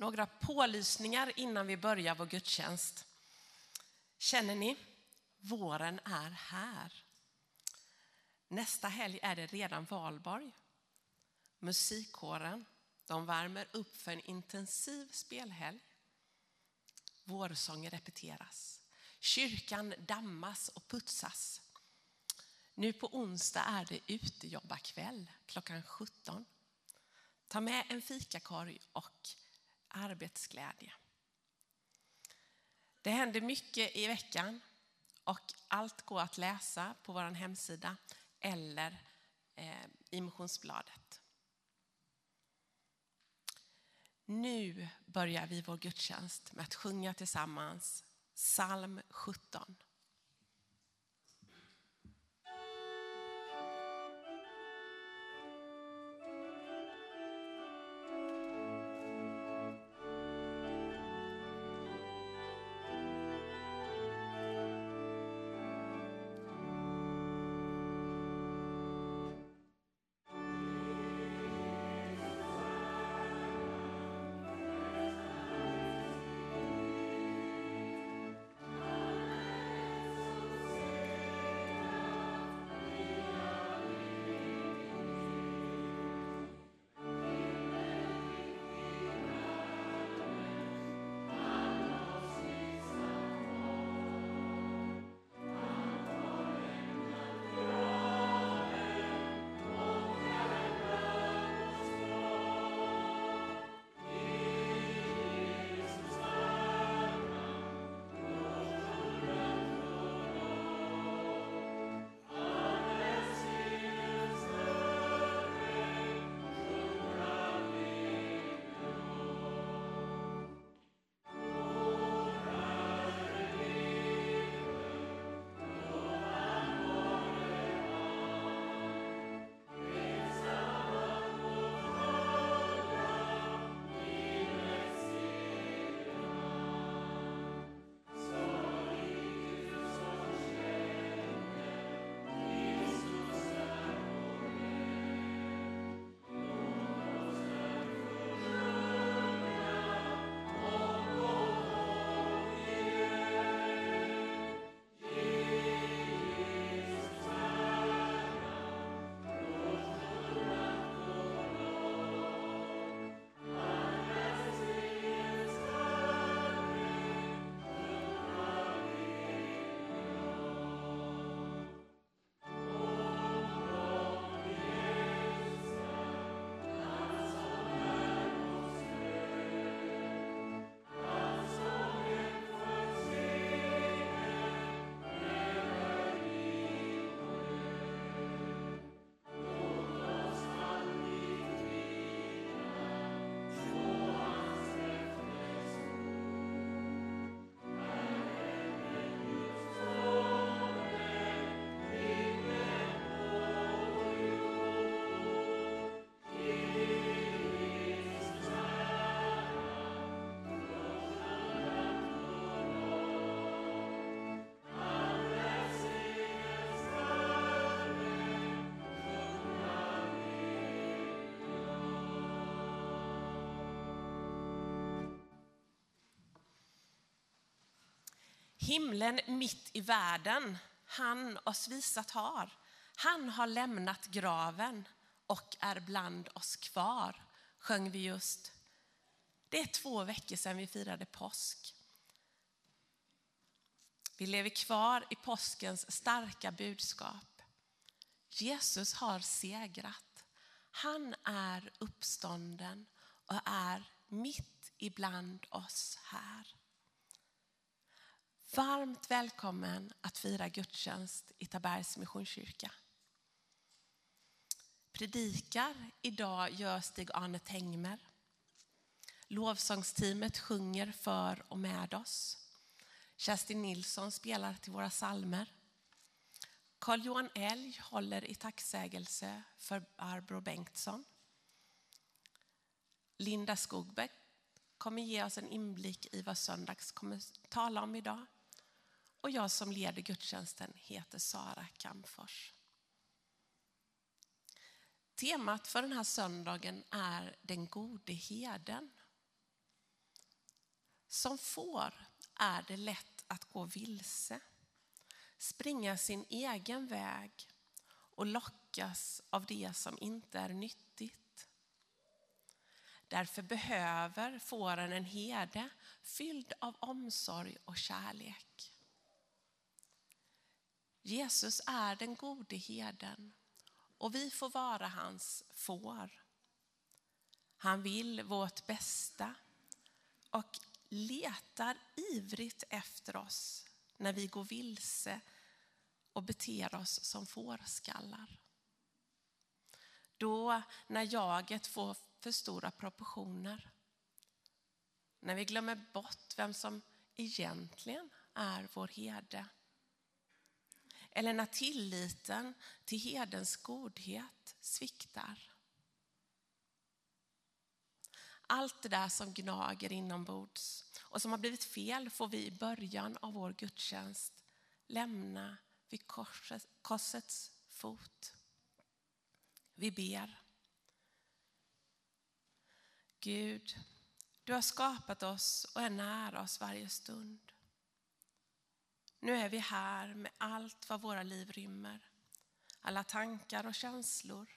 Några pålysningar innan vi börjar vår gudstjänst. Känner ni? Våren är här. Nästa helg är det redan valborg. Musikkåren, de värmer upp för en intensiv spelhelg. Vårsånger repeteras. Kyrkan dammas och putsas. Nu på onsdag är det utejobbarkväll klockan 17. Ta med en fikakorg och arbetsglädje. Det händer mycket i veckan och allt går att läsa på vår hemsida eller eh, i motionsbladet. Nu börjar vi vår gudstjänst med att sjunga tillsammans psalm 17. Himlen mitt i världen, han oss visat har. Han har lämnat graven och är bland oss kvar, sjöng vi just. Det är två veckor sedan vi firade påsk. Vi lever kvar i påskens starka budskap. Jesus har segrat. Han är uppstånden och är mitt ibland oss här. Varmt välkommen att fira gudstjänst i Tabergs Missionskyrka. Predikar idag gör Stig-Arne Tengmer. Lovsångsteamet sjunger för och med oss. Kerstin Nilsson spelar till våra salmer. Carl-Johan Elg håller i tacksägelse för Barbro Bengtsson. Linda Skogbeck kommer ge oss en inblick i vad söndags kommer tala om idag och jag som leder gudstjänsten heter Sara Kamfors. Temat för den här söndagen är den gode heden. Som får är det lätt att gå vilse, springa sin egen väg och lockas av det som inte är nyttigt. Därför behöver fåren en herde fylld av omsorg och kärlek. Jesus är den gode herden och vi får vara hans får. Han vill vårt bästa och letar ivrigt efter oss när vi går vilse och beter oss som fårskallar. Då när jaget får för stora proportioner. När vi glömmer bort vem som egentligen är vår herde. Eller när tilliten till herdens godhet sviktar. Allt det där som gnager inombords och som har blivit fel får vi i början av vår gudstjänst lämna vid korset, korsets fot. Vi ber. Gud, du har skapat oss och är nära oss varje stund. Nu är vi här med allt vad våra liv rymmer. Alla tankar och känslor.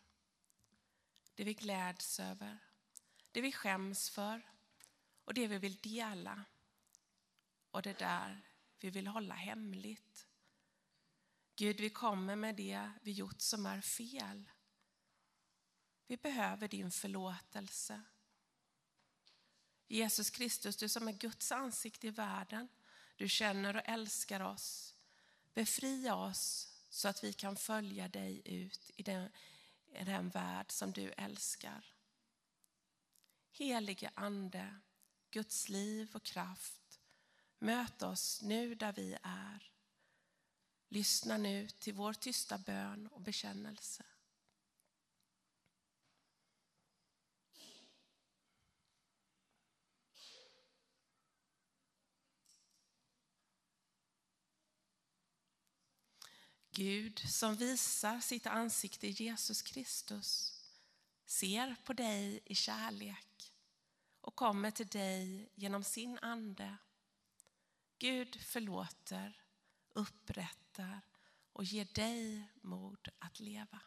Det vi gläds över, det vi skäms för och det vi vill dela. Och det där vi vill hålla hemligt. Gud, vi kommer med det vi gjort som är fel. Vi behöver din förlåtelse. Jesus Kristus, du som är Guds ansikte i världen, du känner och älskar oss. Befria oss så att vi kan följa dig ut i den, i den värld som du älskar. Helige Ande, Guds liv och kraft, möt oss nu där vi är. Lyssna nu till vår tysta bön och bekännelse. Gud som visar sitt ansikte i Jesus Kristus ser på dig i kärlek och kommer till dig genom sin ande. Gud förlåter, upprättar och ger dig mod att leva.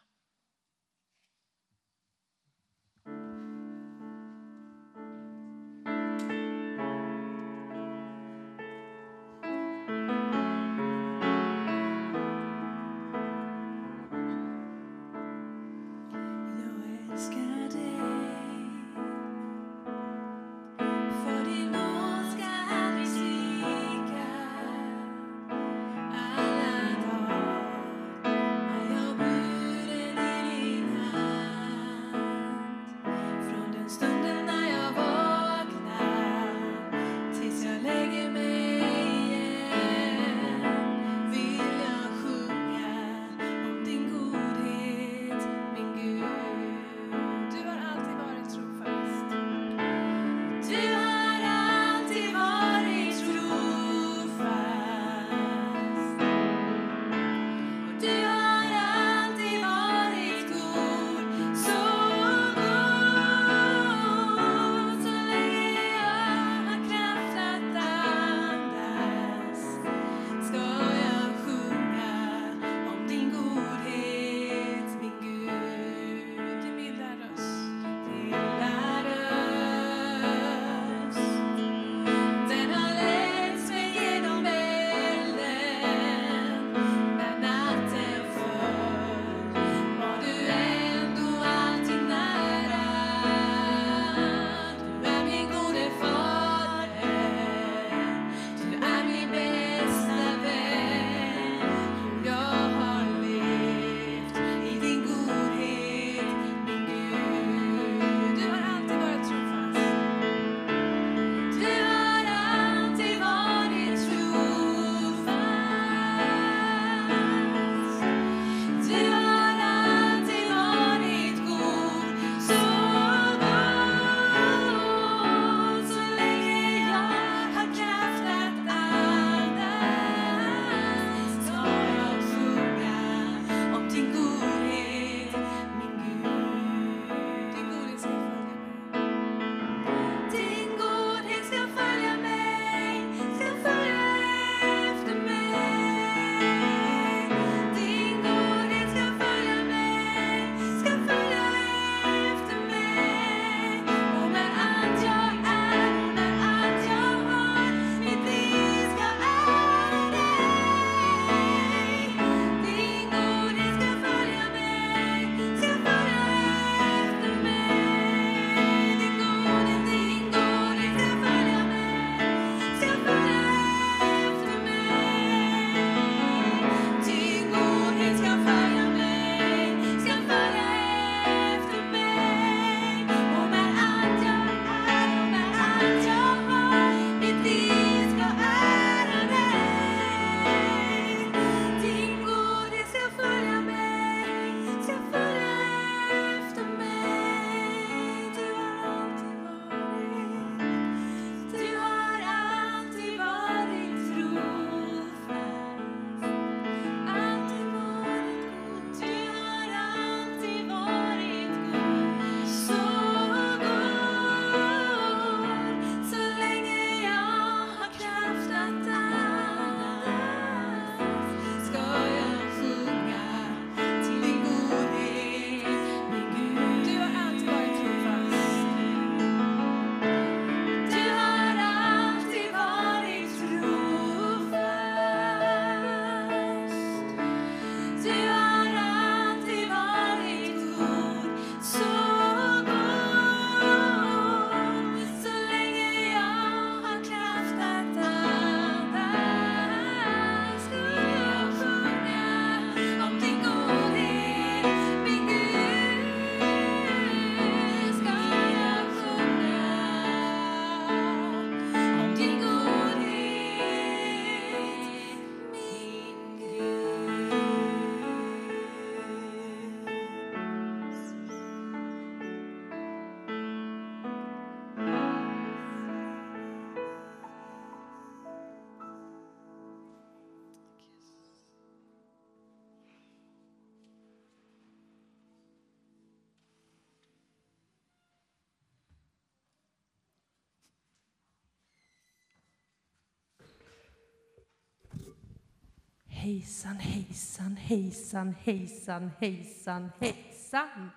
Hejsan, hejsan, hejsan, hejsan, hejsan, hejsan.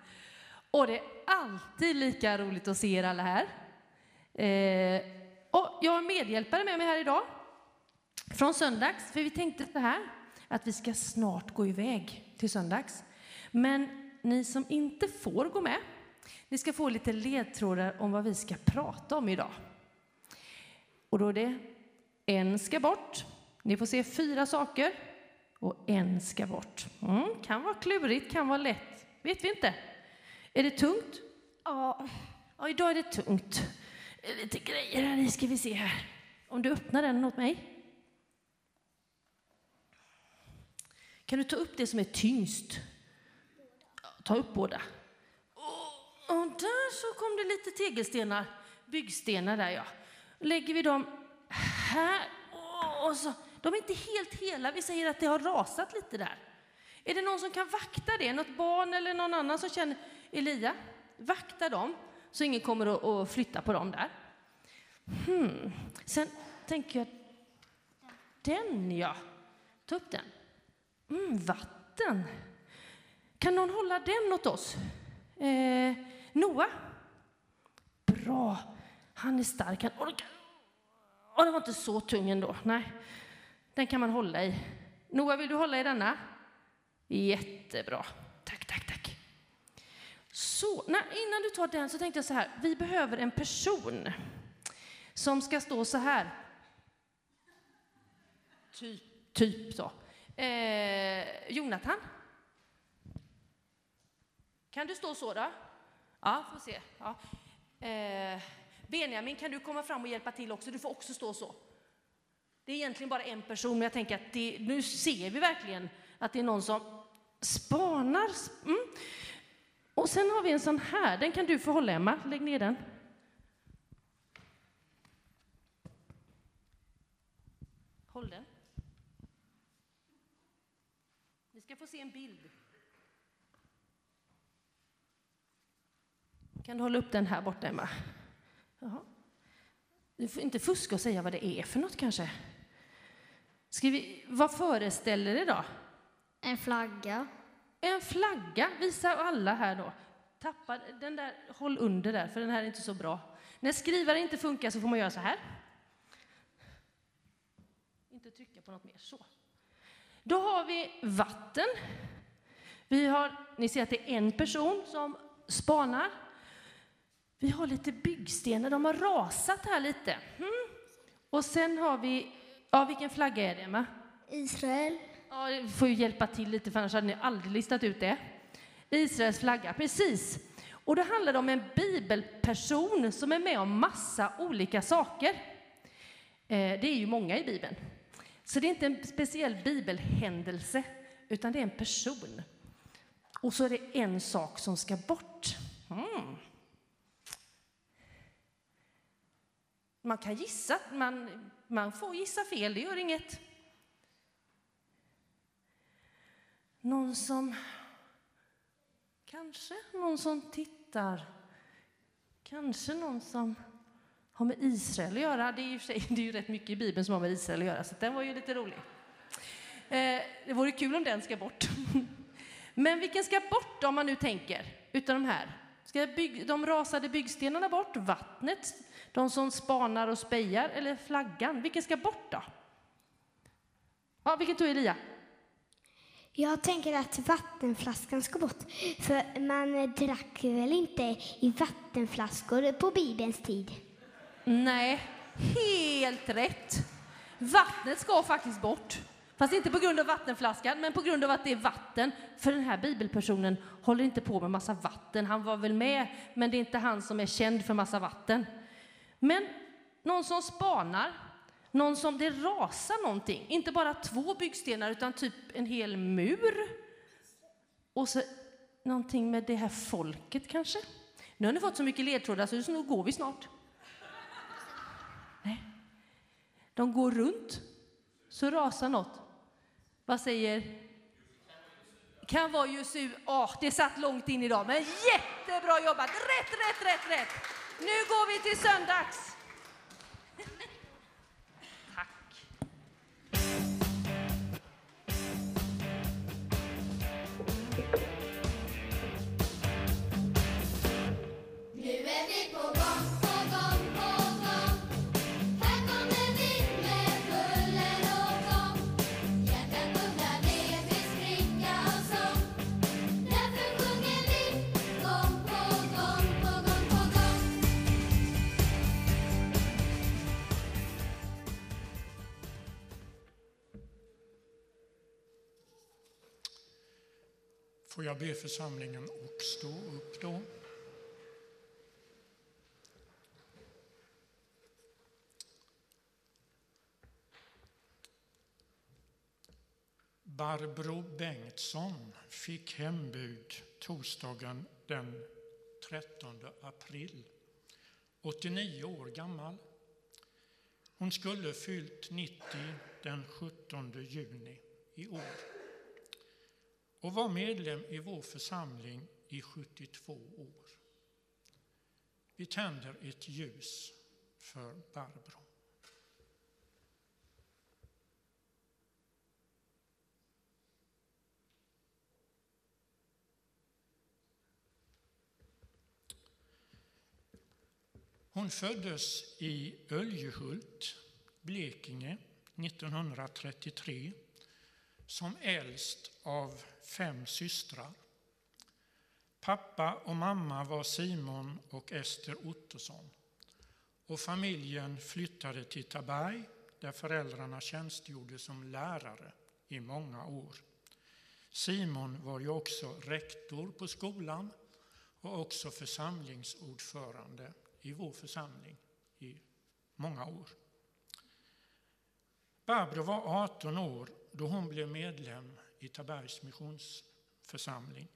Och det är alltid lika roligt att se er alla här. Eh, och jag har medhjälpare med mig här idag från söndags, för vi tänkte så här att vi ska snart gå iväg till söndags. Men ni som inte får gå med, ni ska få lite ledtrådar om vad vi ska prata om idag. Och då är det en ska bort. Ni får se fyra saker och en ska bort. Mm, kan vara klurigt, kan vara lätt, vet vi inte. Är det tungt? Ja, ja idag är det tungt. Lite grejer här i ska vi se här. Om du öppnar den åt mig. Kan du ta upp det som är tyngst? Ta upp båda. Och, och där så kom det lite tegelstenar, byggstenar där ja. Lägger vi dem här och så. De är inte helt hela, vi säger att det har rasat lite där. Är det någon som kan vakta det? Något barn eller någon annan som känner Elia? Vakta dem så ingen kommer att, flytta på dem där. Hmm. Sen tänker jag, den ja, ta upp den. Mm, vatten. Kan någon hålla den åt oss? Eh, Noah? Bra. Han är stark. Han orkar. Oh, den var inte så tung ändå. Nej, den kan man hålla i. Noah, vill du hålla i denna? Jättebra. Tack, tack, tack. Så, när, innan du tar den så tänkte jag så här. Vi behöver en person som ska stå så här. Typ, typ så. Eh, Jonathan? Kan du stå så då? Ja, får se. Ja. Eh, Benjamin, kan du komma fram och hjälpa till också? Du får också stå så. Det är egentligen bara en person, men jag tänker att det, nu ser vi verkligen att det är någon som spanar. Mm. Och sen har vi en sån här, den kan du få hålla Emma, lägg ner den. Håll den. Ni ska få se en bild. Kan du hålla upp den här borta, Emma? Jaha. Du får inte fuska och säga vad det är för något kanske. Ska vi, vad föreställer det då? En flagga. En flagga, visa alla här då. Tappa den där, håll under där, för den här är inte så bra. När skrivare inte funkar så får man göra så här. Inte trycka på något mer, så. Då har vi vatten. Vi har, ni ser att det är en person som spanar. Vi har lite byggstenar, de har rasat här lite. Mm. Och sen har vi, ja vilken flagga är det Emma? Israel. Ja, det får ju hjälpa till lite för annars hade ni aldrig listat ut det. Israels flagga, precis. Och det handlar om en bibelperson som är med om massa olika saker. Eh, det är ju många i Bibeln. Så det är inte en speciell bibelhändelse, utan det är en person. Och så är det en sak som ska bort. Mm. Man kan gissa, man, man får gissa fel, det gör inget. Någon som... Kanske någon som tittar. Kanske någon som har med Israel att göra. Det är ju, sig, det är ju rätt mycket i Bibeln som har med Israel att göra, så den var ju lite rolig. Eh, det vore kul om den ska bort. Men vilken ska bort om man nu tänker, utav de här? Ska bygg, de rasade byggstenarna bort? Vattnet? De som spanar och spejar? Eller flaggan? Vilken ska bort då? Ja, vilken tog Elia? Jag tänker att vattenflaskan ska bort. För man drack väl inte i vattenflaskor på Bibelns tid? Nej, helt rätt. Vattnet ska faktiskt bort. Fast inte på grund av vattenflaskan, men på grund av att det är vatten. För den här bibelpersonen håller inte på med massa vatten. Han var väl med, men det är inte han som är känd för massa vatten. Men någon som spanar, någon som det rasar någonting. Inte bara två byggstenar, utan typ en hel mur. Och så någonting med det här folket kanske. Nu har ni fått så mycket ledtrådar så nu går vi snart. Nej. De går runt, så rasar något. Vad säger? Kan vara Jesu. Oh, ah, det satt långt in idag, men jättebra jobbat! Rätt, rätt, rätt, rätt! Nu går vi till söndags. Jag be församlingen att stå upp då? Barbro Bengtsson fick hembud torsdagen den 13 april. 89 år gammal. Hon skulle fyllt 90 den 17 juni i år och var medlem i vår församling i 72 år. Vi tänder ett ljus för Barbro. Hon föddes i Öljehult, Blekinge, 1933 som äldst av fem systrar. Pappa och mamma var Simon och Ester Ottosson. Och familjen flyttade till Taberg där föräldrarna tjänstgjorde som lärare i många år. Simon var ju också rektor på skolan och också församlingsordförande i vår församling i många år. Barbro var 18 år då hon blev medlem i Tabergs missionsförsamling.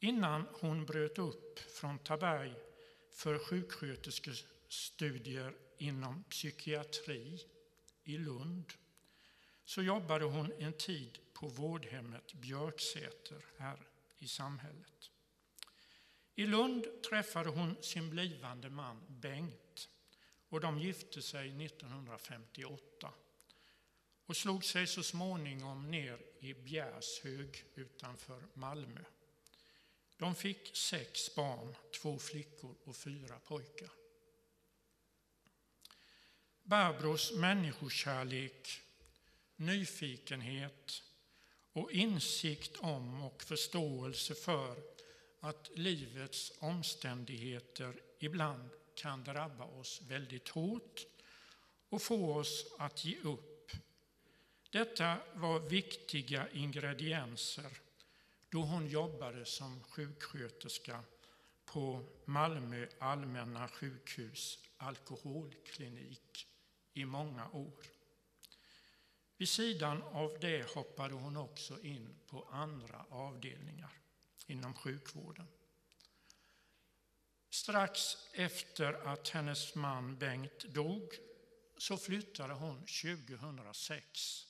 Innan hon bröt upp från Taberg för sjuksköterskestudier inom psykiatri i Lund så jobbade hon en tid på vårdhemmet Björksäter här i samhället. I Lund träffade hon sin blivande man Bengt och de gifte sig 1958 och slog sig så småningom ner i Bjärshög utanför Malmö. De fick sex barn, två flickor och fyra pojkar. Barbros människokärlek, nyfikenhet och insikt om och förståelse för att livets omständigheter ibland kan drabba oss väldigt hårt och få oss att ge upp. Detta var viktiga ingredienser då hon jobbade som sjuksköterska på Malmö allmänna sjukhus alkoholklinik i många år. Vid sidan av det hoppade hon också in på andra avdelningar inom sjukvården. Strax efter att hennes man Bengt dog så flyttade hon 2006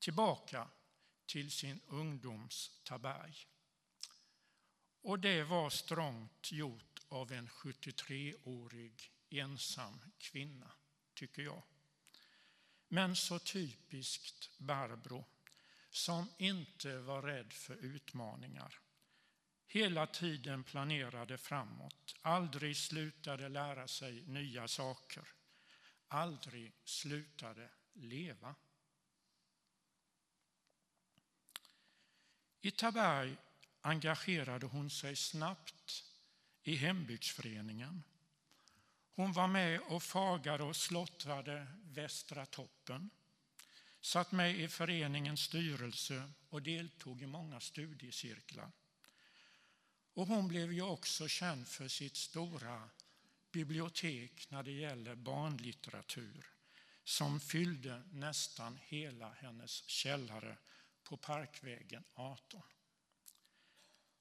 tillbaka till sin ungdoms Taberg. Och det var strångt gjort av en 73-årig ensam kvinna, tycker jag. Men så typiskt Barbro, som inte var rädd för utmaningar hela tiden planerade framåt, aldrig slutade lära sig nya saker, aldrig slutade leva. I Taberg engagerade hon sig snabbt i hembygdsföreningen. Hon var med och fagade och slottrade Västra toppen, satt med i föreningens styrelse och deltog i många studiecirklar. Och hon blev ju också känd för sitt stora bibliotek när det gäller barnlitteratur som fyllde nästan hela hennes källare på Parkvägen 18.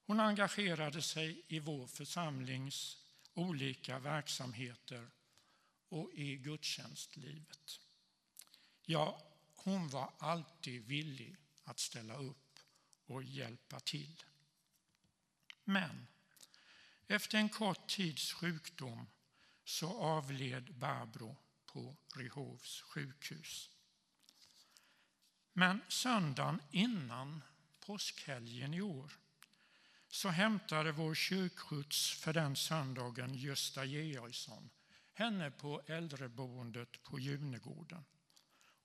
Hon engagerade sig i vår församlings olika verksamheter och i gudstjänstlivet. Ja, hon var alltid villig att ställa upp och hjälpa till. Men efter en kort tids sjukdom så avled Barbro på Ryhovs sjukhus. Men söndagen innan påskhelgen i år så hämtade vår kyrkskjuts för den söndagen Gösta Georgsson henne på äldreboendet på Junegården.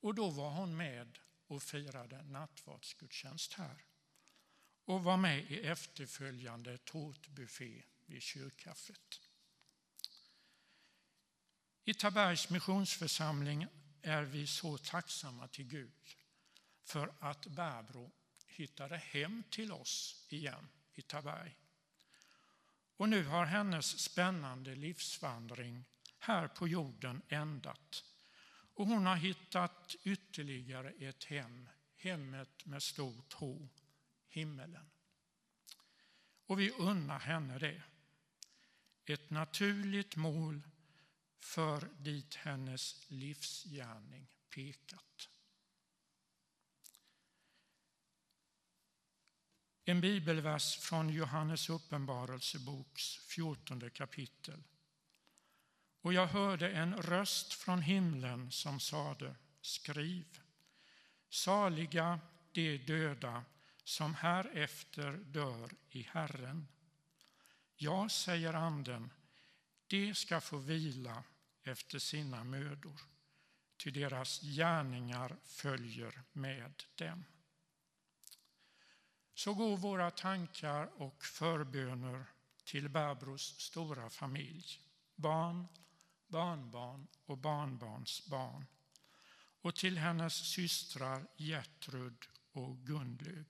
Och då var hon med och firade nattvardsgudstjänst här och var med i efterföljande tårtbuffé vid kyrkkaffet. I Tabergs missionsförsamling är vi så tacksamma till Gud för att Barbro hittade hem till oss igen i Taberg. Och nu har hennes spännande livsvandring här på jorden ändat. Och hon har hittat ytterligare ett hem, hemmet med stort H, himmelen. Och vi unnar henne det. Ett naturligt mål för dit hennes livsgärning pekat. En bibelvers från Johannes uppenbarelseboks 14 kapitel. Och jag hörde en röst från himlen som sade, skriv, saliga de döda som härefter dör i Herren. Ja, säger anden, de ska få vila efter sina mödor, ty deras gärningar följer med dem. Så går våra tankar och förböner till Barbros stora familj, barn, barnbarn och barnbarns barn och till hennes systrar Gertrud och Gunlög.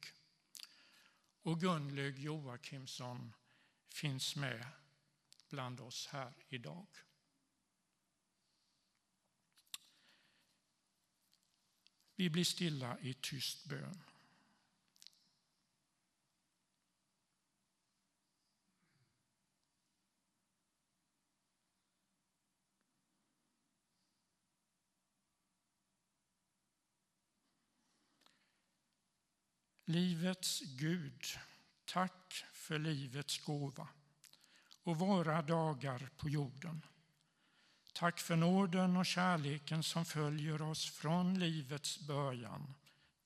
Och Gunlög Joakimsson finns med bland oss här idag. Vi blir stilla i tyst bön. Livets Gud, tack för livets gåva och våra dagar på jorden. Tack för nåden och kärleken som följer oss från livets början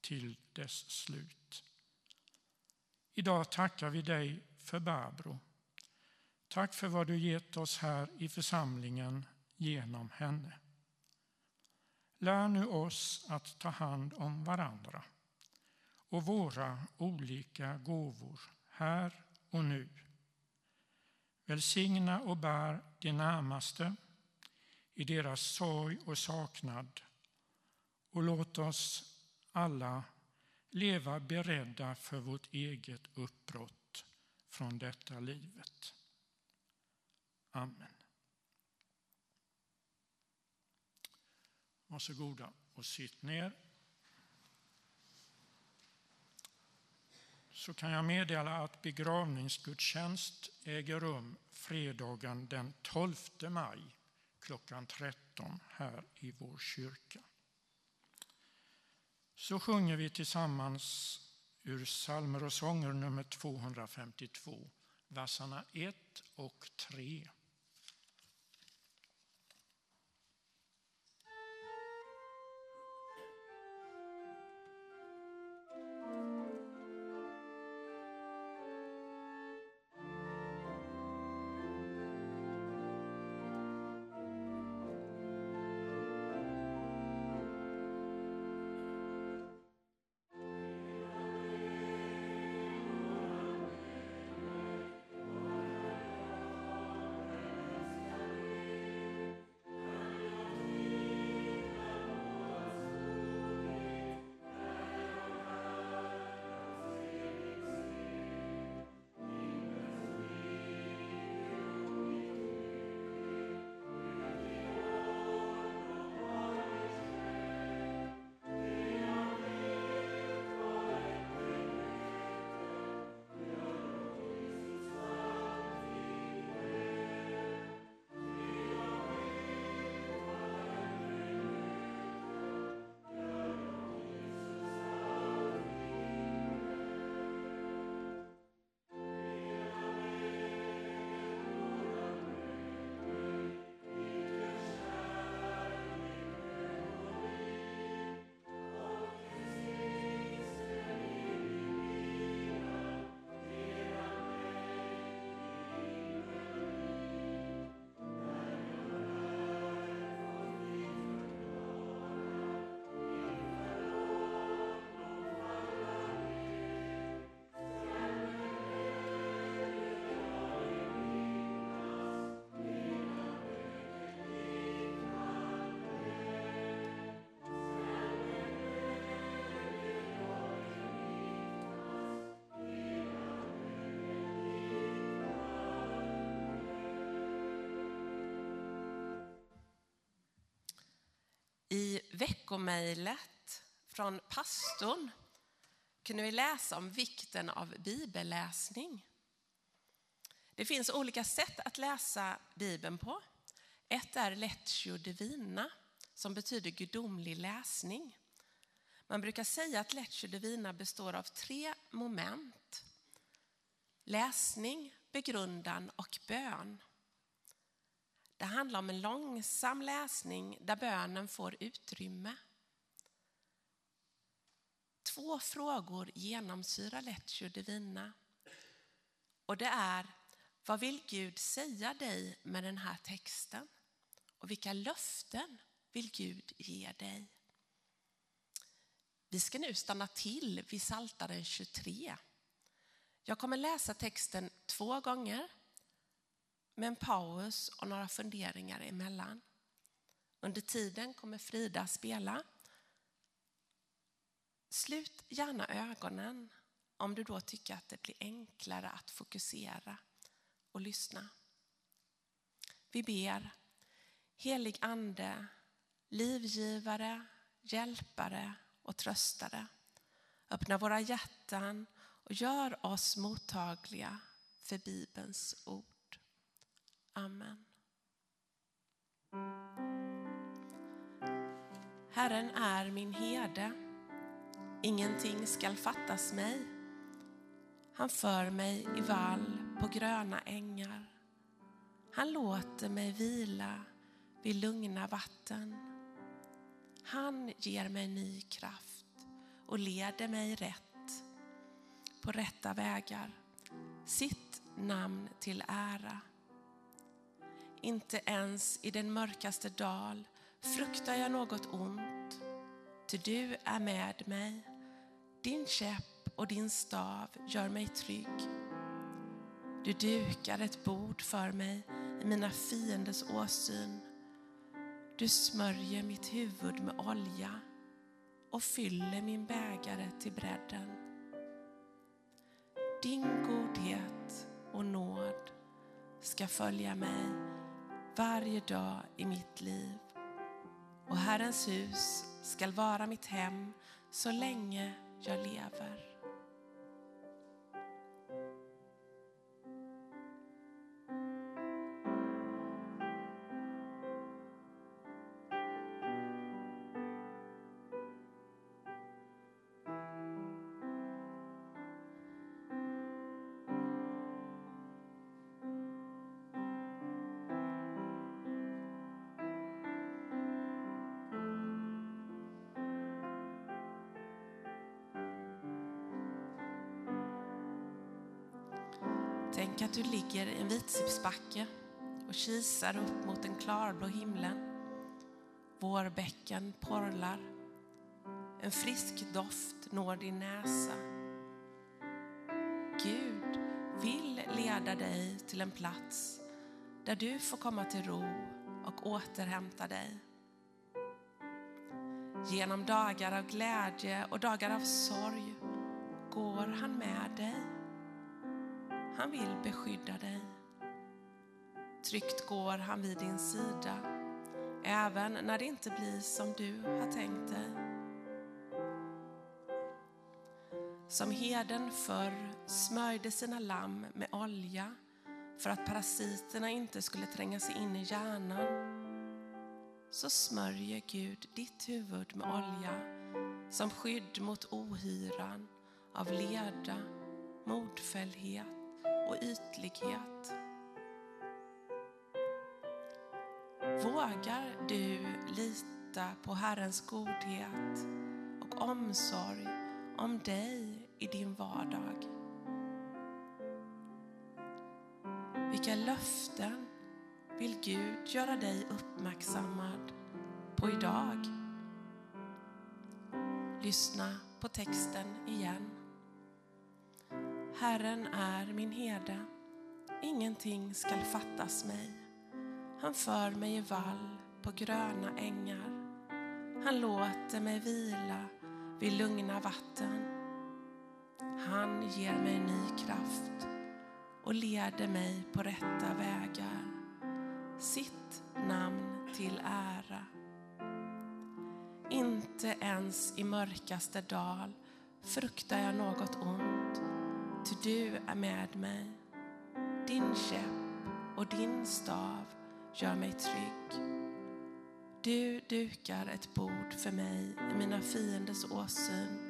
till dess slut. Idag tackar vi dig för Barbro. Tack för vad du gett oss här i församlingen genom henne. Lär nu oss att ta hand om varandra och våra olika gåvor här och nu. Välsigna och bär de närmaste i deras sorg och saknad och låt oss alla leva beredda för vårt eget uppbrott från detta livet. Amen. Varsågoda och sitt ner. Så kan jag meddela att begravningsgudstjänst äger rum fredagen den 12 maj klockan 13 här i vår kyrka. Så sjunger vi tillsammans ur psalmer och sånger nummer 252, verserna 1 och 3. I veckomejlet från pastorn kunde vi läsa om vikten av bibelläsning. Det finns olika sätt att läsa Bibeln på. Ett är lectio divina, som betyder gudomlig läsning. Man brukar säga att lectio divina består av tre moment. Läsning, begrundan och bön. Det handlar om en långsam läsning där bönen får utrymme. Två frågor genomsyrar Lectio Divina. Och det är, vad vill Gud säga dig med den här texten? Och vilka löften vill Gud ge dig? Vi ska nu stanna till vid Psaltaren 23. Jag kommer läsa texten två gånger med en paus och några funderingar emellan. Under tiden kommer Frida spela. Slut gärna ögonen om du då tycker att det blir enklare att fokusera och lyssna. Vi ber, helig ande, livgivare, hjälpare och tröstare. Öppna våra hjärtan och gör oss mottagliga för Bibelns ord. Amen. Herren är min herde, ingenting skall fattas mig. Han för mig i vall på gröna ängar. Han låter mig vila vid lugna vatten. Han ger mig ny kraft och leder mig rätt på rätta vägar, sitt namn till ära. Inte ens i den mörkaste dal fruktar jag något ont, ty du är med mig. Din käpp och din stav gör mig trygg. Du dukar ett bord för mig i mina fienders åsyn. Du smörjer mitt huvud med olja och fyller min bägare till bredden. Din godhet och nåd ska följa mig varje dag i mitt liv. Och Herrens hus skall vara mitt hem så länge jag lever. Ligger i en vitsippsbacke och kisar upp mot den klarblå himlen. Vårbäcken porlar. En frisk doft når din näsa. Gud vill leda dig till en plats där du får komma till ro och återhämta dig. Genom dagar av glädje och dagar av sorg går han med dig. Han vill beskydda dig. Tryggt går han vid din sida, även när det inte blir som du har tänkt dig. Som heden förr smörjde sina lamm med olja för att parasiterna inte skulle tränga sig in i hjärnan, så smörjer Gud ditt huvud med olja som skydd mot ohyran av leda, modfällhet och ytlighet. Vågar du lita på Herrens godhet och omsorg om dig i din vardag? Vilka löften vill Gud göra dig uppmärksammad på idag? Lyssna på texten igen. Herren är min herde, ingenting skall fattas mig. Han för mig i vall på gröna ängar. Han låter mig vila vid lugna vatten. Han ger mig ny kraft och leder mig på rätta vägar. Sitt namn till ära. Inte ens i mörkaste dal fruktar jag något ont, ty du är med mig. Din käpp och din stav gör mig trygg. Du dukar ett bord för mig i mina fienders åsyn.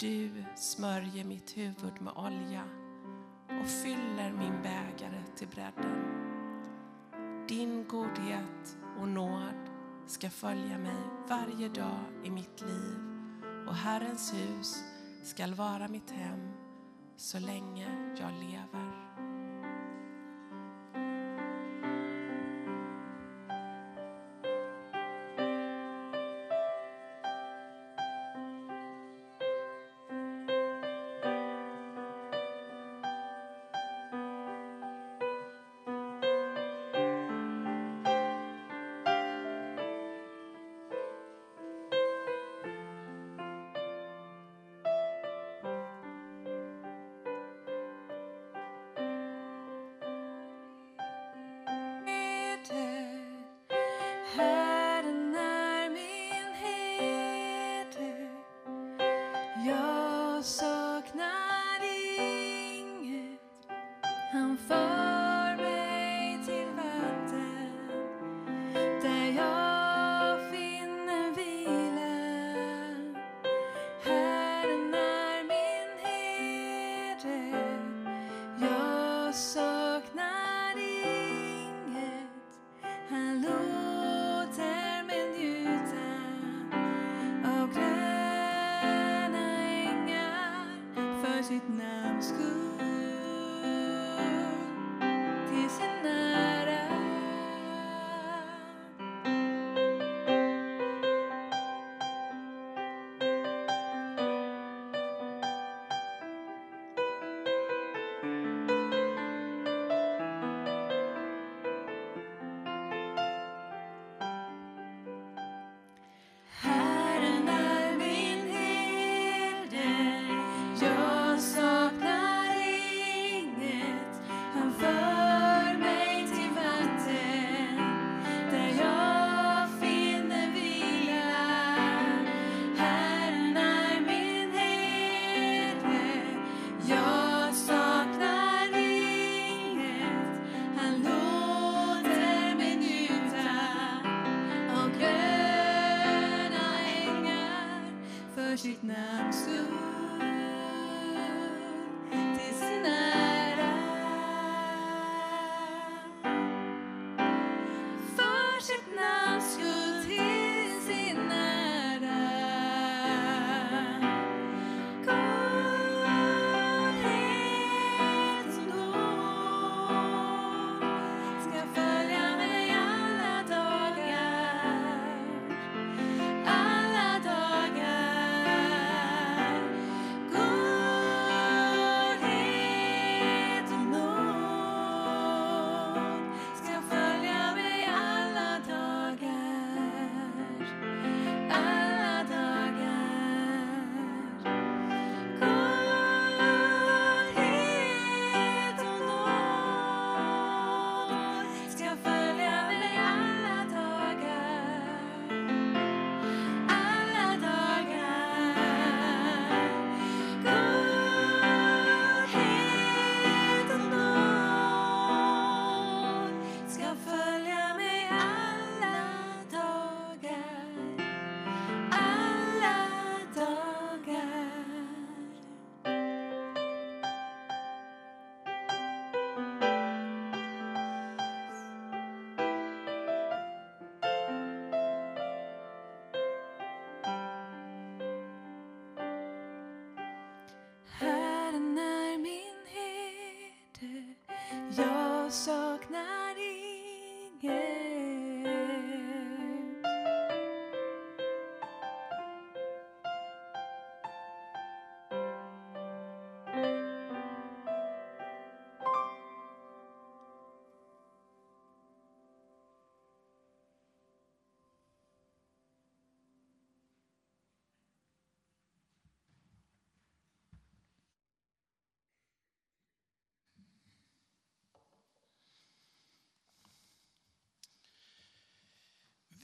Du smörjer mitt huvud med olja och fyller min bägare till bredden. Din godhet och nåd ska följa mig varje dag i mitt liv och Herrens hus skall vara mitt hem så länge jag lever.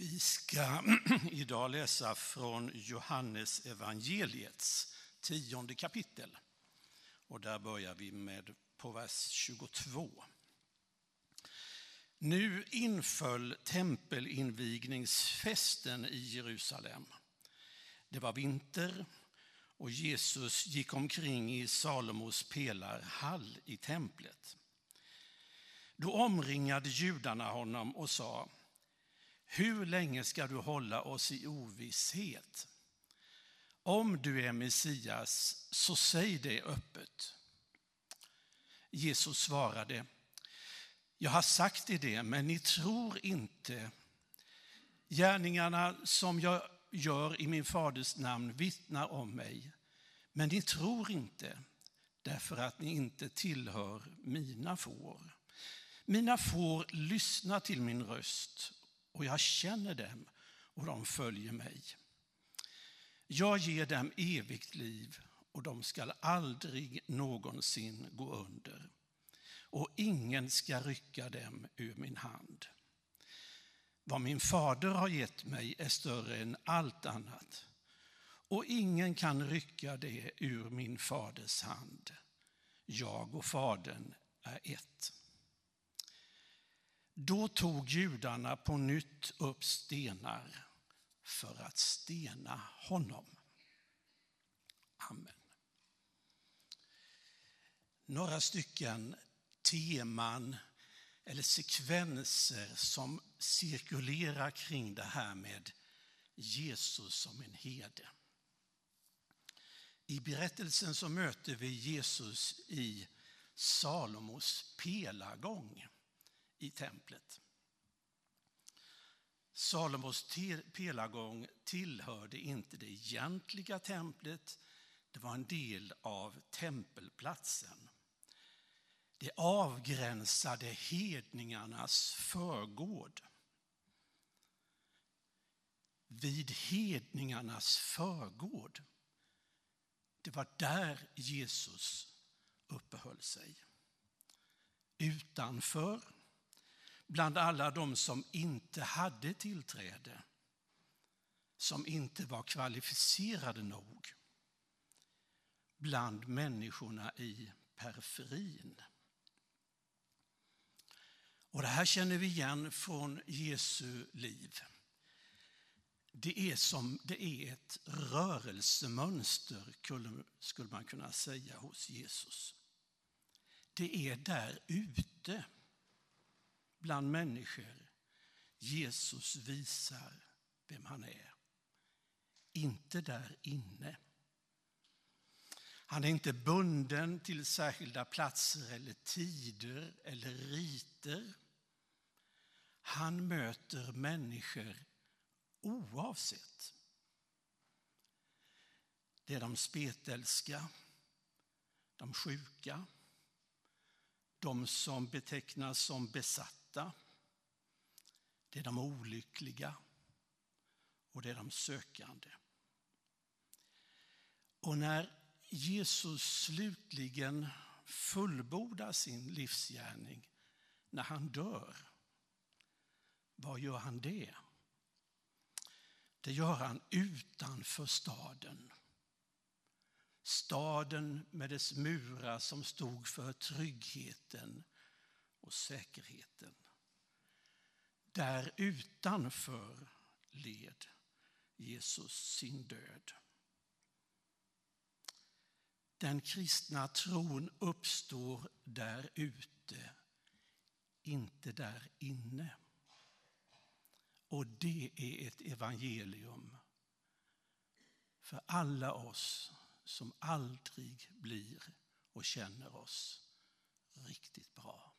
Vi ska idag läsa från Johannes evangeliets tionde kapitel. Och där börjar vi med på vers 22. Nu inföll tempelinvigningsfesten i Jerusalem. Det var vinter och Jesus gick omkring i Salomos pelarhall i templet. Då omringade judarna honom och sa hur länge ska du hålla oss i ovisshet? Om du är Messias, så säg det öppet. Jesus svarade, jag har sagt er det, men ni tror inte. Gärningarna som jag gör i min faders namn vittnar om mig, men ni tror inte därför att ni inte tillhör mina får. Mina får lyssnar till min röst och jag känner dem och de följer mig. Jag ger dem evigt liv och de skall aldrig någonsin gå under och ingen ska rycka dem ur min hand. Vad min fader har gett mig är större än allt annat och ingen kan rycka det ur min faders hand. Jag och fadern är ett. Då tog judarna på nytt upp stenar för att stena honom. Amen. Några stycken teman eller sekvenser som cirkulerar kring det här med Jesus som en herde. I berättelsen så möter vi Jesus i Salomos pelargång i templet. Salomos pelargång tillhörde inte det egentliga templet, det var en del av tempelplatsen. Det avgränsade hedningarnas förgård. Vid hedningarnas förgård, det var där Jesus uppehöll sig. Utanför bland alla de som inte hade tillträde, som inte var kvalificerade nog, bland människorna i periferin. Och det här känner vi igen från Jesu liv. Det är som det är ett rörelsemönster, skulle man kunna säga, hos Jesus. Det är där ute bland människor Jesus visar vem han är. Inte där inne. Han är inte bunden till särskilda platser eller tider eller riter. Han möter människor oavsett. Det är de spetälska, de sjuka, de som betecknas som besatta besatta, det är de olyckliga och det är de sökande. Och när Jesus slutligen fullbordar sin livsgärning, när han dör, vad gör han det? Det gör han utanför staden. Staden med dess murar som stod för tryggheten och säkerheten. Där utanför led Jesus sin död. Den kristna tron uppstår där ute, inte där inne. Och det är ett evangelium för alla oss som aldrig blir och känner oss riktigt bra.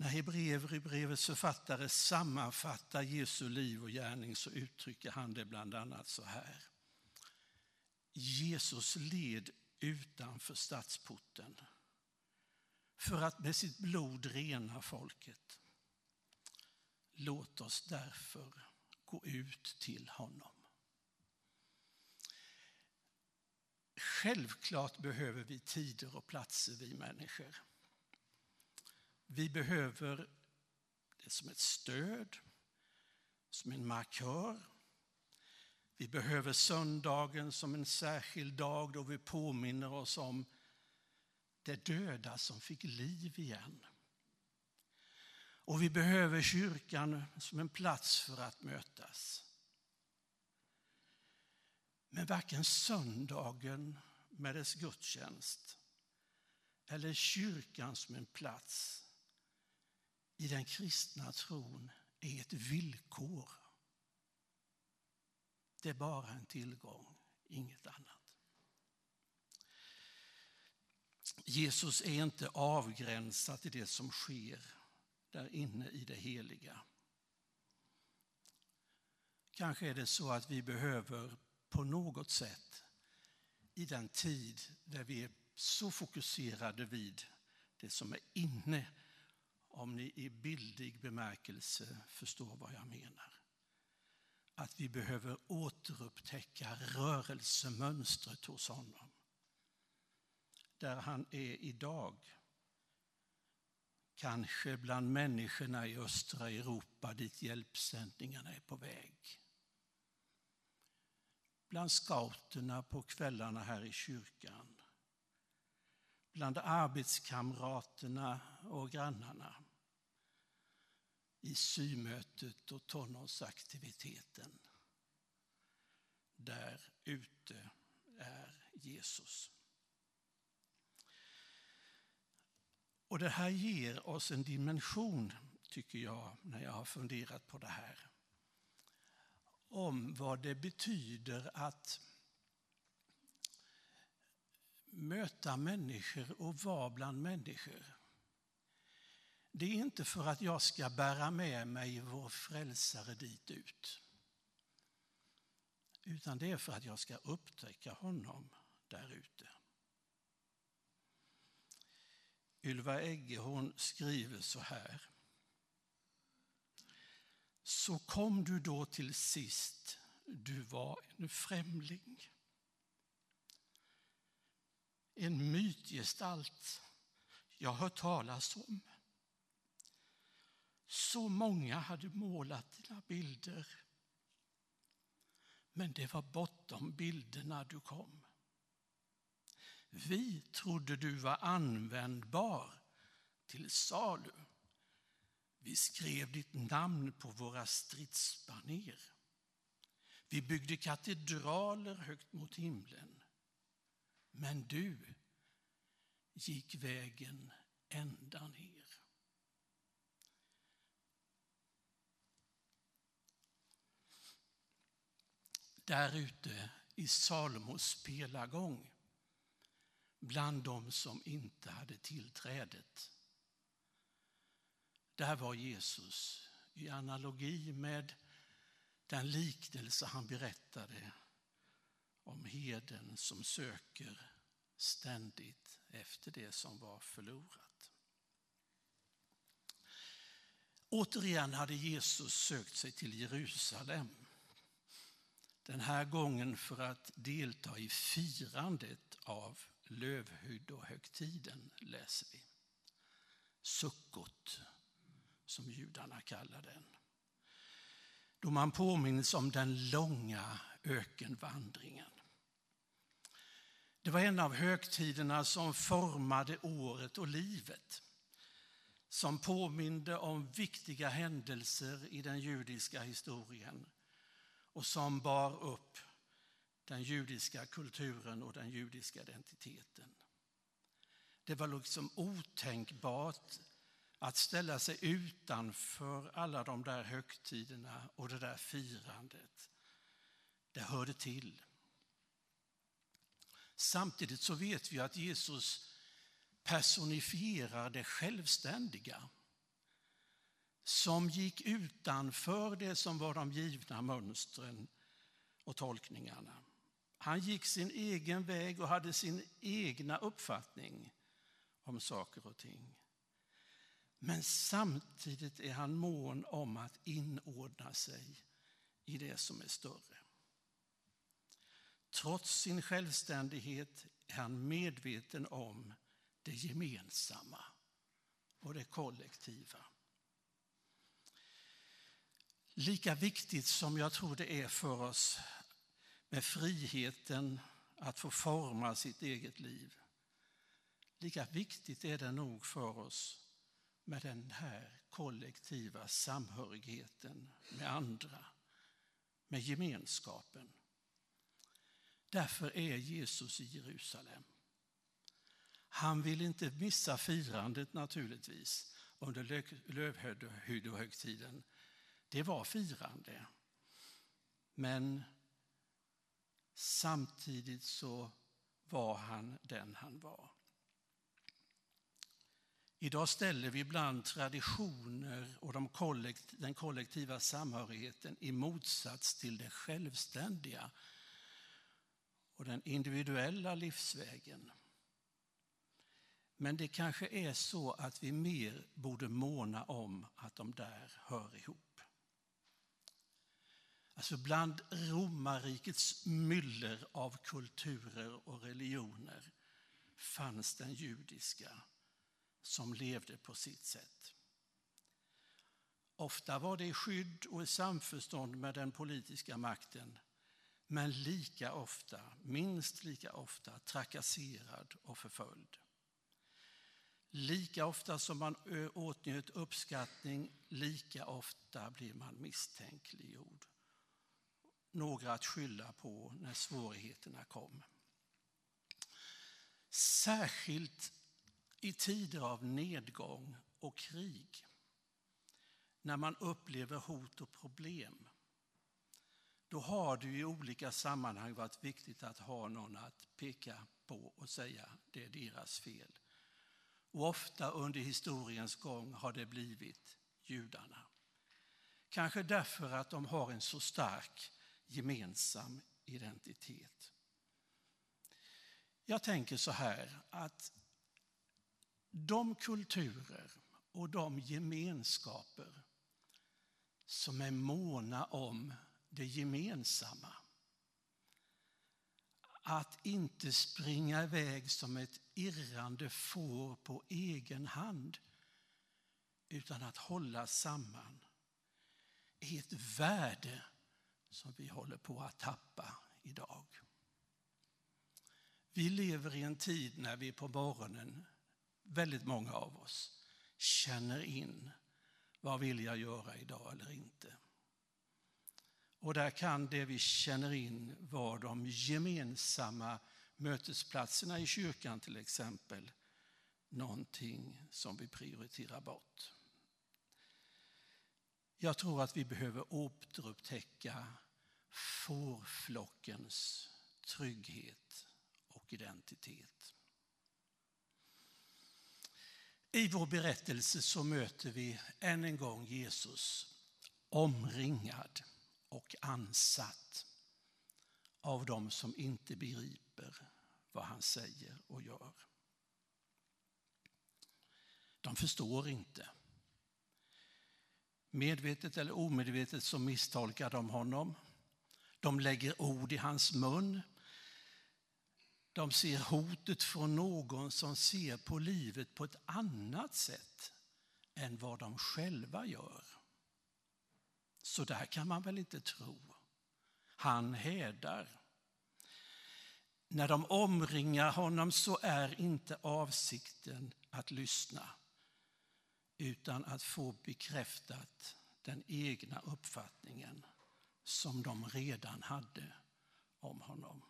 När Hebreerbrevets författare sammanfattar Jesu liv och gärning så uttrycker han det bland annat så här. Jesus led utanför stadsporten för att med sitt blod rena folket. Låt oss därför gå ut till honom. Självklart behöver vi tider och platser, vi människor. Vi behöver det som ett stöd, som en markör. Vi behöver söndagen som en särskild dag då vi påminner oss om det döda som fick liv igen. Och vi behöver kyrkan som en plats för att mötas. Men varken söndagen med dess gudstjänst eller kyrkan som en plats i den kristna tron är ett villkor. Det är bara en tillgång, inget annat. Jesus är inte avgränsad till det som sker där inne i det heliga. Kanske är det så att vi behöver på något sätt i den tid där vi är så fokuserade vid det som är inne, om ni i bildlig bemärkelse förstår vad jag menar. Att vi behöver återupptäcka rörelsemönstret hos honom. Där han är idag. Kanske bland människorna i östra Europa dit hjälpsändningarna är på väg bland scouterna på kvällarna här i kyrkan. Bland arbetskamraterna och grannarna. I symötet och tonårsaktiviteten. Där ute är Jesus. Och det här ger oss en dimension, tycker jag, när jag har funderat på det här om vad det betyder att möta människor och vara bland människor. Det är inte för att jag ska bära med mig vår frälsare dit ut. Utan det är för att jag ska upptäcka honom där ute. Ylva Egge hon skriver så här så kom du då till sist, du var en främling. En mytgestalt jag hört talas om. Så många hade målat dina bilder. Men det var bortom bilderna du kom. Vi trodde du var användbar till salu. Vi skrev ditt namn på våra stridsbaner. Vi byggde katedraler högt mot himlen. Men du gick vägen ända ner. Där ute i Salomos spelargång bland dem som inte hade tillträdet där var Jesus i analogi med den liknelse han berättade om heden som söker ständigt efter det som var förlorat. Återigen hade Jesus sökt sig till Jerusalem. Den här gången för att delta i firandet av lövhyddohögtiden, läser vi. Sukkot som judarna kallar den. Då man påminns om den långa ökenvandringen. Det var en av högtiderna som formade året och livet. Som påminde om viktiga händelser i den judiska historien och som bar upp den judiska kulturen och den judiska identiteten. Det var liksom otänkbart att ställa sig utanför alla de där högtiderna och det där firandet. Det hörde till. Samtidigt så vet vi att Jesus personifierar det självständiga som gick utanför det som var de givna mönstren och tolkningarna. Han gick sin egen väg och hade sin egna uppfattning om saker och ting. Men samtidigt är han mån om att inordna sig i det som är större. Trots sin självständighet är han medveten om det gemensamma och det kollektiva. Lika viktigt som jag tror det är för oss med friheten att få forma sitt eget liv, lika viktigt är det nog för oss med den här kollektiva samhörigheten med andra, med gemenskapen. Därför är Jesus i Jerusalem. Han vill inte missa firandet naturligtvis under lövhyddohögtiden. Det var firande. Men samtidigt så var han den han var. Idag ställer vi ibland traditioner och de kollekt den kollektiva samhörigheten i motsats till det självständiga och den individuella livsvägen. Men det kanske är så att vi mer borde måna om att de där hör ihop. Alltså bland romarrikets myller av kulturer och religioner fanns den judiska som levde på sitt sätt. Ofta var det i skydd och i samförstånd med den politiska makten men lika ofta, minst lika ofta, trakasserad och förföljd. Lika ofta som man åtnjöt uppskattning, lika ofta blir man misstänkliggjord. Några att skylla på när svårigheterna kom. Särskilt i tider av nedgång och krig, när man upplever hot och problem, då har det i olika sammanhang varit viktigt att ha någon att peka på och säga det är deras fel. Och ofta under historiens gång har det blivit judarna. Kanske därför att de har en så stark gemensam identitet. Jag tänker så här att de kulturer och de gemenskaper som är måna om det gemensamma. Att inte springa iväg som ett irrande får på egen hand utan att hålla samman är ett värde som vi håller på att tappa idag. Vi lever i en tid när vi på morgonen väldigt många av oss känner in vad vill jag göra idag eller inte. Och där kan det vi känner in vara de gemensamma mötesplatserna i kyrkan till exempel någonting som vi prioriterar bort. Jag tror att vi behöver återupptäcka fårflockens trygghet och identitet. I vår berättelse så möter vi än en gång Jesus omringad och ansatt av dem som inte begriper vad han säger och gör. De förstår inte. Medvetet eller omedvetet så misstolkar de honom. De lägger ord i hans mun de ser hotet från någon som ser på livet på ett annat sätt än vad de själva gör. Så där kan man väl inte tro. Han hädar. När de omringar honom så är inte avsikten att lyssna utan att få bekräftat den egna uppfattningen som de redan hade om honom.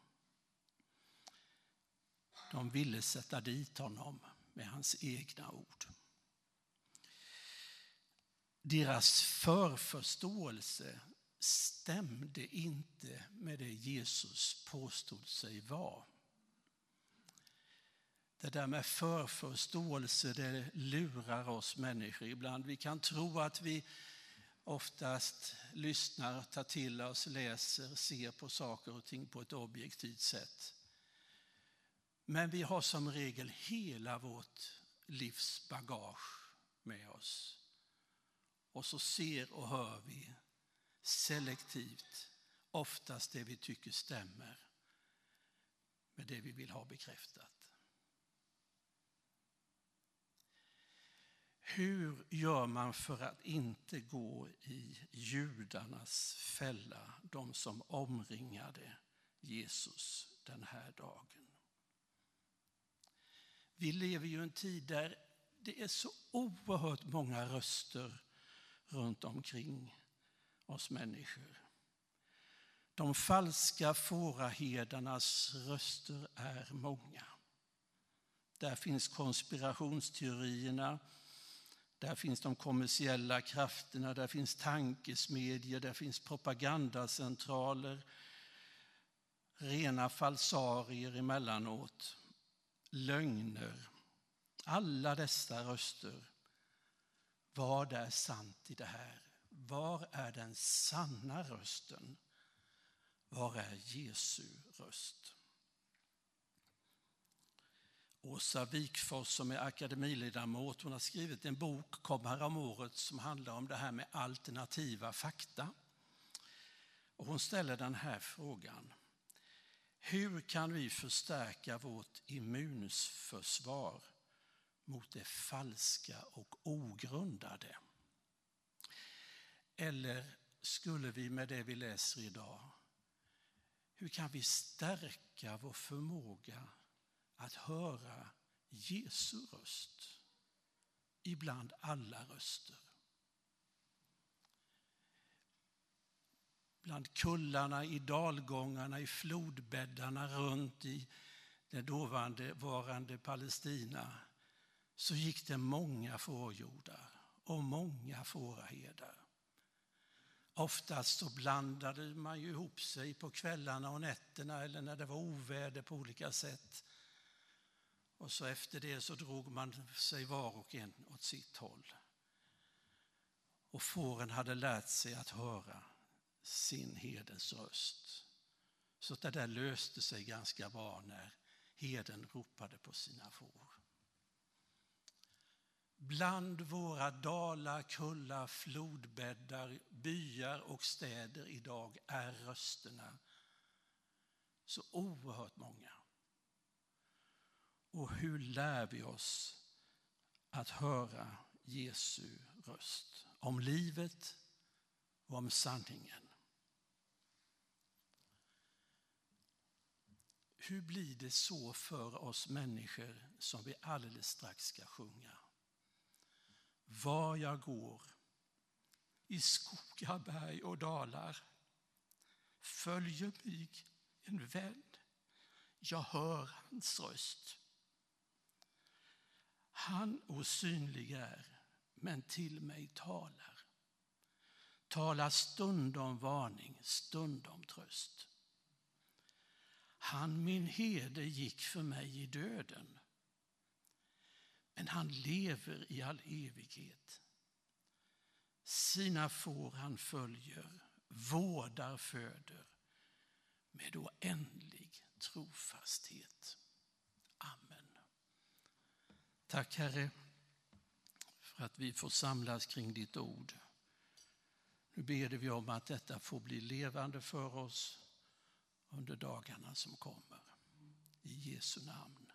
De ville sätta dit honom med hans egna ord. Deras förförståelse stämde inte med det Jesus påstod sig vara. Det där med förförståelse, det lurar oss människor ibland. Vi kan tro att vi oftast lyssnar, tar till oss, läser, ser på saker och ting på ett objektivt sätt. Men vi har som regel hela vårt livs bagage med oss. Och så ser och hör vi selektivt oftast det vi tycker stämmer med det vi vill ha bekräftat. Hur gör man för att inte gå i judarnas fälla, de som omringade Jesus den här dagen? Vi lever ju i en tid där det är så oerhört många röster runt omkring oss människor. De falska fåraherdarnas röster är många. Där finns konspirationsteorierna, där finns de kommersiella krafterna, där finns tankesmedjor, där finns propagandacentraler, rena falsarier emellanåt, lögner. Alla dessa röster. Vad är sant i det här? Var är den sanna rösten? Var är Jesu röst? Åsa Wikfors som är akademiledamot, hon har skrivit en bok, kom här om året, som handlar om det här med alternativa fakta. Och hon ställer den här frågan. Hur kan vi förstärka vårt immunförsvar mot det falska och ogrundade? Eller skulle vi med det vi läser idag, hur kan vi stärka vår förmåga att höra Jesu röst ibland alla röster? Bland kullarna, i dalgångarna, i flodbäddarna runt i det dåvarande Palestina så gick det många fårjordar och många fåraherdar. Oftast så blandade man ju ihop sig på kvällarna och nätterna eller när det var oväder på olika sätt. Och så efter det så drog man sig var och en åt sitt håll. Och fåren hade lärt sig att höra sin herdens röst. Så det där löste sig ganska bra när herden ropade på sina får. Bland våra dalar, kullar, flodbäddar, byar och städer idag är rösterna så oerhört många. Och hur lär vi oss att höra Jesu röst? Om livet och om sanningen. Hur blir det så för oss människor som vi alldeles strax ska sjunga? Var jag går, i skogar, berg och dalar, följer mig en vän. Jag hör hans röst. Han osynlig är, men till mig talar. Talar stundom varning, stundom tröst. Han min herde gick för mig i döden men han lever i all evighet. Sina får han följer, vårdar, föder med oändlig trofasthet. Amen. Tack Herre för att vi får samlas kring ditt ord. Nu ber vi om att detta får bli levande för oss under dagarna som kommer. I Jesu namn.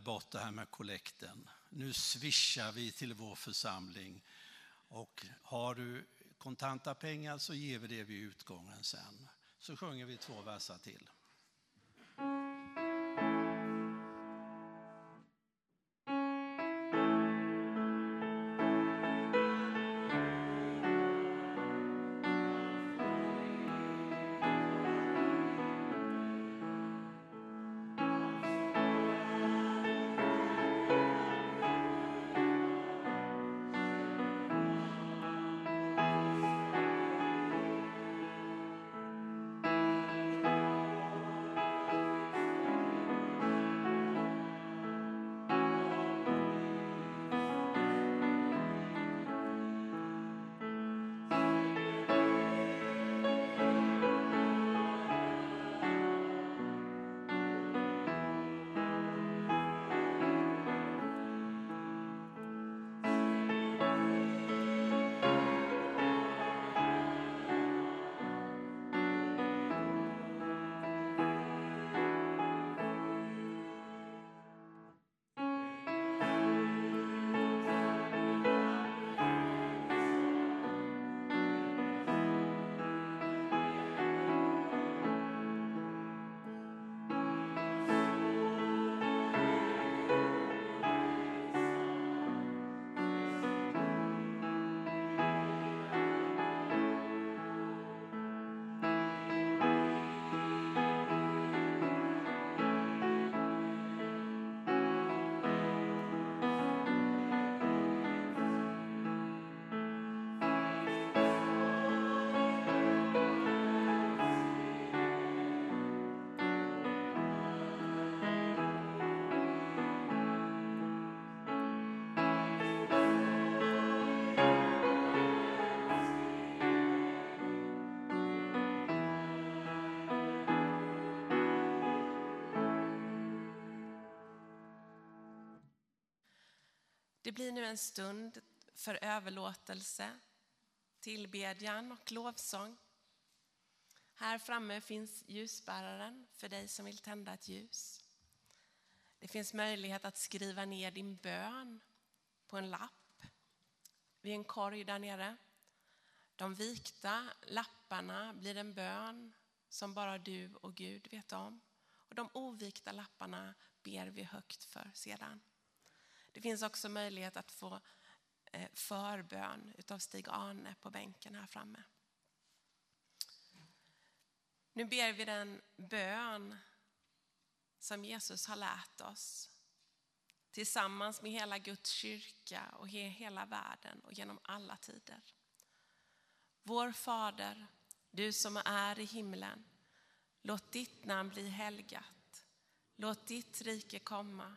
Bort det här med kollekten. Nu swishar vi till vår församling. Och har du kontanta pengar så ger vi det vid utgången sen. Så sjunger vi två versar till. Det blir nu en stund för överlåtelse, tillbedjan och lovsång. Här framme finns ljusbäraren för dig som vill tända ett ljus. Det finns möjlighet att skriva ner din bön på en lapp vid en korg där nere. De vikta lapparna blir en bön som bara du och Gud vet om. Och de ovikta lapparna ber vi högt för sedan. Det finns också möjlighet att få eh, förbön av Stig-Arne på bänken här framme. Nu ber vi den bön som Jesus har lärt oss tillsammans med hela Guds kyrka och hela världen och genom alla tider. Vår Fader, du som är i himlen. Låt ditt namn bli helgat. Låt ditt rike komma.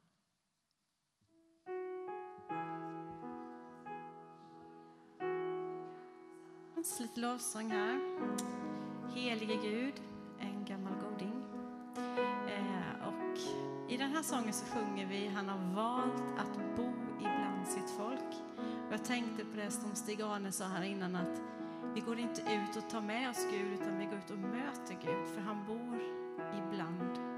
Lite lovsång här. Helige Gud, en gammal goding. Eh, och I den här sången så sjunger vi Han har valt att bo ibland sitt folk. Och jag tänkte på det som Stig-Arne sa här innan att vi går inte ut och tar med oss Gud utan vi går ut och möter Gud för han bor ibland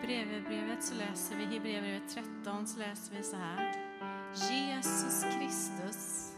Hebreerbrevet så läser vi Hebreerbrevet 13 så läser vi så här. Jesus Kristus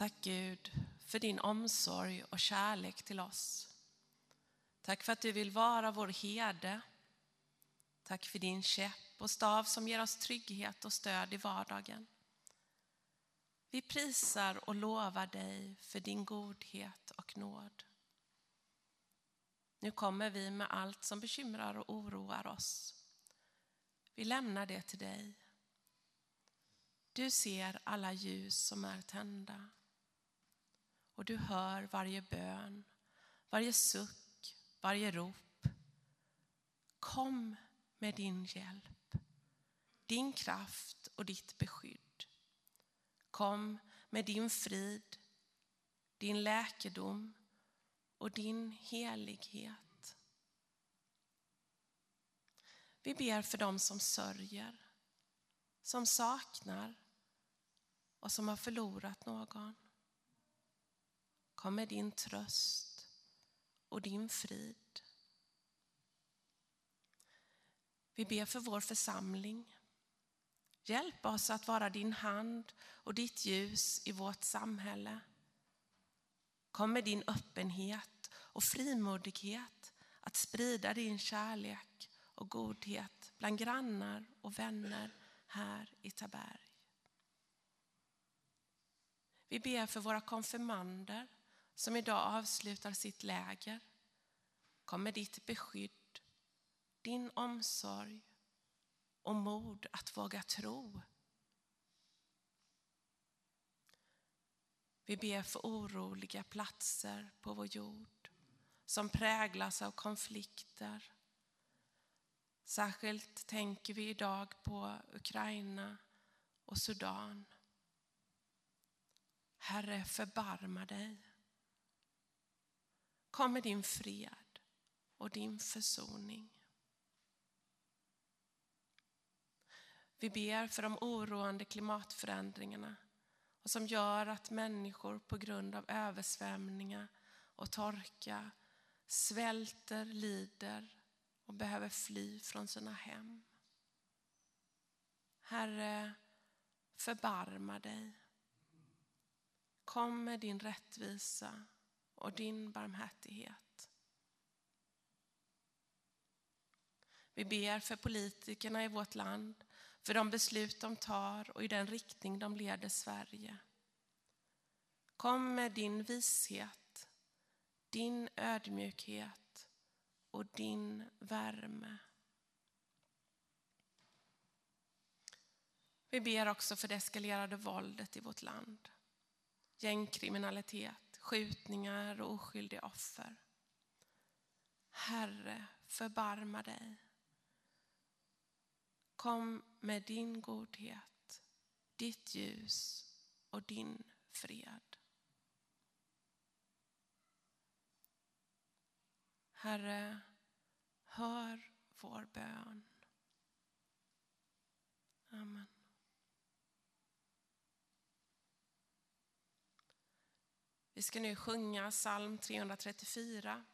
Tack Gud för din omsorg och kärlek till oss. Tack för att du vill vara vår herde. Tack för din käpp och stav som ger oss trygghet och stöd i vardagen. Vi prisar och lovar dig för din godhet och nåd. Nu kommer vi med allt som bekymrar och oroar oss. Vi lämnar det till dig. Du ser alla ljus som är tända. Och du hör varje bön, varje suck, varje rop. Kom med din hjälp, din kraft och ditt beskydd. Kom med din frid, din läkedom och din helighet. Vi ber för dem som sörjer, som saknar och som har förlorat någon. Kom med din tröst och din frid. Vi ber för vår församling. Hjälp oss att vara din hand och ditt ljus i vårt samhälle. Kom med din öppenhet och frimodighet att sprida din kärlek och godhet bland grannar och vänner här i Taberg. Vi ber för våra konfirmander som idag avslutar sitt läger. Kom med ditt beskydd, din omsorg och mod att våga tro. Vi ber för oroliga platser på vår jord som präglas av konflikter. Särskilt tänker vi idag på Ukraina och Sudan. Herre, förbarma dig. Kom med din fred och din försoning. Vi ber för de oroande klimatförändringarna och som gör att människor på grund av översvämningar och torka svälter, lider och behöver fly från sina hem. Herre, förbarma dig. Kom med din rättvisa och din barmhärtighet. Vi ber för politikerna i vårt land, för de beslut de tar och i den riktning de leder Sverige. Kom med din vishet, din ödmjukhet och din värme. Vi ber också för det eskalerade våldet i vårt land. Gängkriminalitet, skjutningar och oskyldiga offer. Herre, förbarma dig. Kom med din godhet, ditt ljus och din fred. Herre, hör vår bön. Amen. Vi ska nu sjunga psalm 334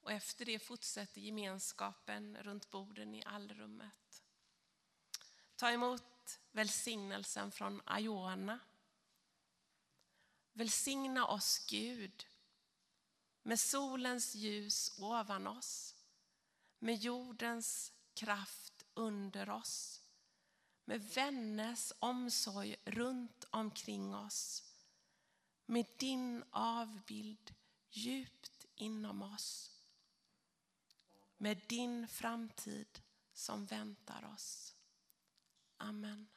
och efter det fortsätter gemenskapen runt borden i allrummet. Ta emot välsignelsen från Iona. Välsigna oss Gud med solens ljus ovan oss, med jordens kraft under oss, med vänners omsorg runt omkring oss, med din avbild djupt inom oss, med din framtid som väntar oss. Amen.